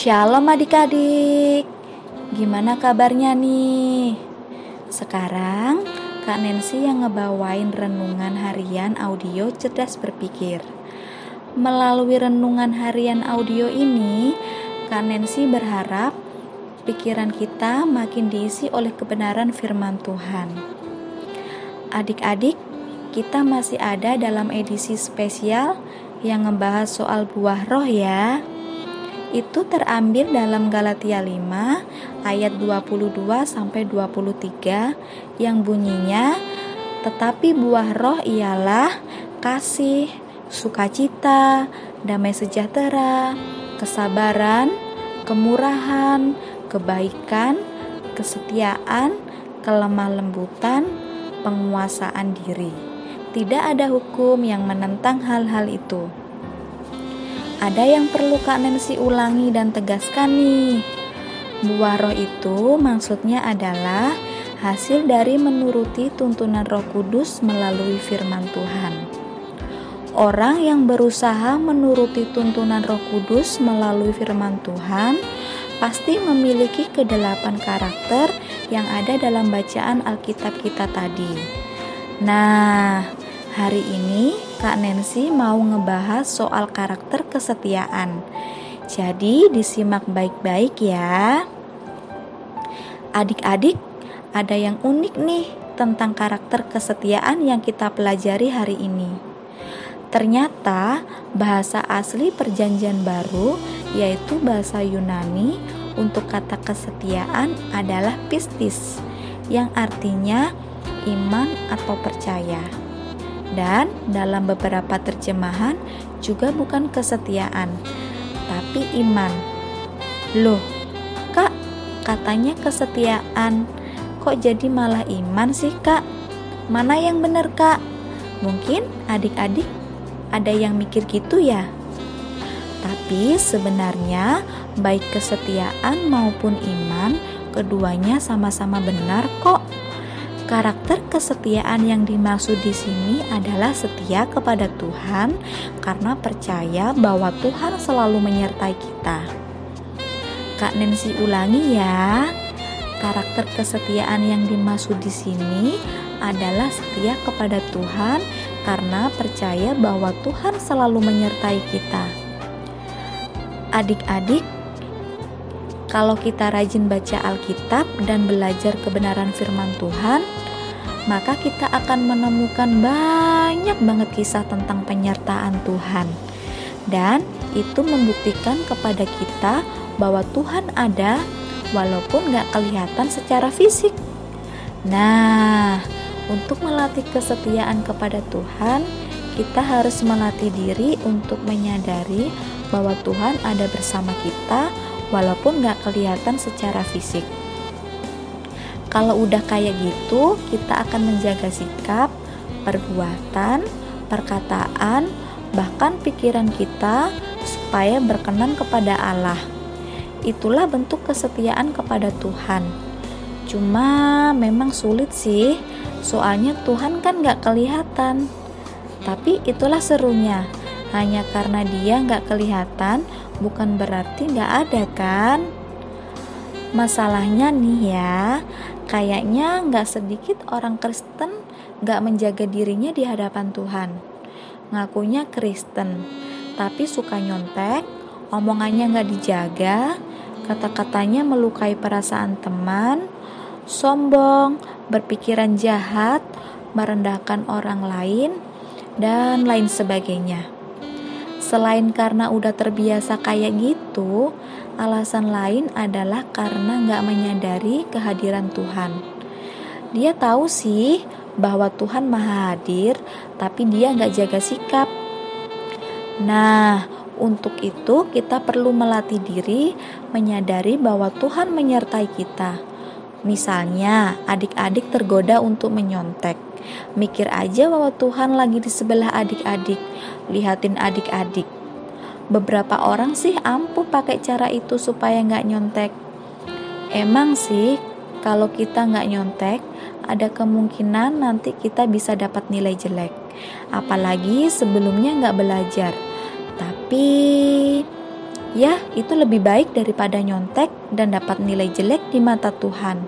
Shalom adik-adik. Gimana kabarnya nih? Sekarang Kak Nancy yang ngebawain renungan harian audio cerdas berpikir. Melalui renungan harian audio ini Kak Nancy berharap pikiran kita makin diisi oleh kebenaran firman Tuhan. Adik-adik, kita masih ada dalam edisi spesial yang ngebahas soal buah roh ya itu terambil dalam Galatia 5 ayat 22 sampai 23 yang bunyinya tetapi buah roh ialah kasih, sukacita, damai sejahtera, kesabaran, kemurahan, kebaikan, kesetiaan, kelemah lembutan, penguasaan diri. Tidak ada hukum yang menentang hal-hal itu. Ada yang perlu Kak Nancy ulangi dan tegaskan nih. Buah itu maksudnya adalah hasil dari menuruti tuntunan Roh Kudus melalui firman Tuhan. Orang yang berusaha menuruti tuntunan Roh Kudus melalui firman Tuhan pasti memiliki kedelapan karakter yang ada dalam bacaan Alkitab kita tadi. Nah, hari ini Kak Nancy mau ngebahas soal karakter kesetiaan. Jadi disimak baik-baik ya. Adik-adik, ada yang unik nih tentang karakter kesetiaan yang kita pelajari hari ini. Ternyata bahasa asli Perjanjian Baru yaitu bahasa Yunani untuk kata kesetiaan adalah pistis yang artinya iman atau percaya dan dalam beberapa terjemahan juga bukan kesetiaan, tapi iman. Loh, Kak, katanya kesetiaan, kok jadi malah iman sih, Kak? Mana yang benar, Kak? Mungkin adik-adik ada yang mikir gitu ya. Tapi sebenarnya baik kesetiaan maupun iman keduanya sama-sama benar kok. Karakter kesetiaan yang dimaksud di sini adalah setia kepada Tuhan karena percaya bahwa Tuhan selalu menyertai kita. Kak Nancy ulangi ya. Karakter kesetiaan yang dimaksud di sini adalah setia kepada Tuhan karena percaya bahwa Tuhan selalu menyertai kita. Adik-adik, kalau kita rajin baca Alkitab dan belajar kebenaran firman Tuhan, maka kita akan menemukan banyak banget kisah tentang penyertaan Tuhan. Dan itu membuktikan kepada kita bahwa Tuhan ada walaupun gak kelihatan secara fisik. Nah, untuk melatih kesetiaan kepada Tuhan, kita harus melatih diri untuk menyadari bahwa Tuhan ada bersama kita walaupun gak kelihatan secara fisik. Kalau udah kayak gitu, kita akan menjaga sikap, perbuatan, perkataan, bahkan pikiran kita supaya berkenan kepada Allah. Itulah bentuk kesetiaan kepada Tuhan. Cuma memang sulit sih, soalnya Tuhan kan gak kelihatan. Tapi itulah serunya, hanya karena dia gak kelihatan, bukan berarti gak ada kan? Masalahnya nih ya, kayaknya gak sedikit orang Kristen gak menjaga dirinya di hadapan Tuhan. Ngakunya Kristen, tapi suka nyontek, omongannya gak dijaga, kata-katanya melukai perasaan teman, sombong, berpikiran jahat, merendahkan orang lain, dan lain sebagainya. Selain karena udah terbiasa kayak gitu, alasan lain adalah karena nggak menyadari kehadiran Tuhan. Dia tahu sih bahwa Tuhan maha hadir, tapi dia nggak jaga sikap. Nah, untuk itu kita perlu melatih diri menyadari bahwa Tuhan menyertai kita. Misalnya, adik-adik tergoda untuk menyontek. Mikir aja bahwa Tuhan lagi di sebelah adik-adik lihatin adik-adik. Beberapa orang sih ampuh pakai cara itu supaya nggak nyontek. Emang sih, kalau kita nggak nyontek, ada kemungkinan nanti kita bisa dapat nilai jelek. Apalagi sebelumnya nggak belajar. Tapi Ya, itu lebih baik daripada nyontek dan dapat nilai jelek di mata Tuhan.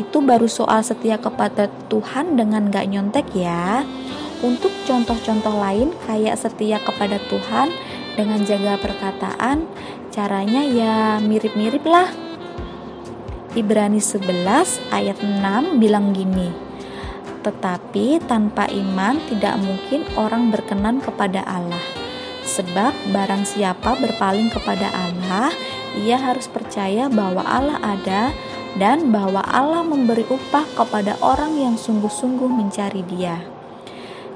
Itu baru soal setia kepada Tuhan dengan gak nyontek ya. Untuk contoh-contoh lain kayak setia kepada Tuhan dengan jaga perkataan, caranya ya mirip-mirip lah. Ibrani 11 ayat 6 bilang gini, tetapi tanpa iman tidak mungkin orang berkenan kepada Allah. Sebab barang siapa berpaling kepada Allah, ia harus percaya bahwa Allah ada dan bahwa Allah memberi upah kepada orang yang sungguh-sungguh mencari Dia.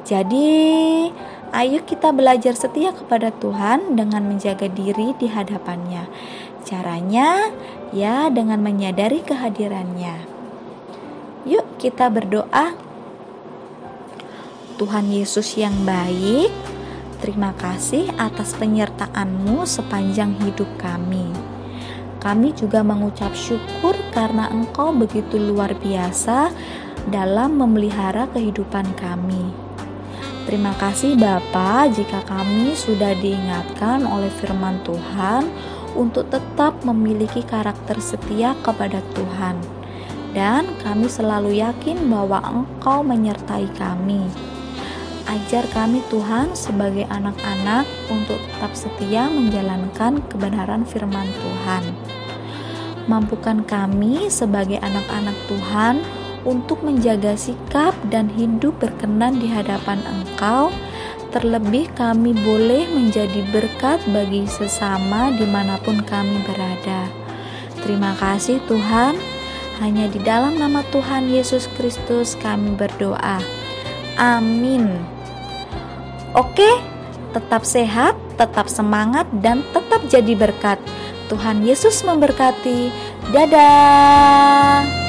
Jadi, ayo kita belajar setia kepada Tuhan dengan menjaga diri di hadapannya. Caranya ya dengan menyadari kehadirannya. Yuk kita berdoa Tuhan Yesus yang baik, terima kasih atas penyertaan-Mu sepanjang hidup kami. Kami juga mengucap syukur karena Engkau begitu luar biasa dalam memelihara kehidupan kami. Terima kasih Bapa jika kami sudah diingatkan oleh firman Tuhan untuk tetap memiliki karakter setia kepada Tuhan. Dan kami selalu yakin bahwa Engkau menyertai kami. Ajar kami Tuhan sebagai anak-anak untuk tetap setia menjalankan kebenaran firman Tuhan. Mampukan kami sebagai anak-anak Tuhan untuk menjaga sikap dan hidup berkenan di hadapan Engkau. Terlebih kami boleh menjadi berkat bagi sesama di mana pun kami berada. Terima kasih Tuhan. Hanya di dalam nama Tuhan Yesus Kristus kami berdoa. Amin. Oke, tetap sehat, tetap semangat, dan tetap jadi berkat. Tuhan Yesus memberkati. Dadah.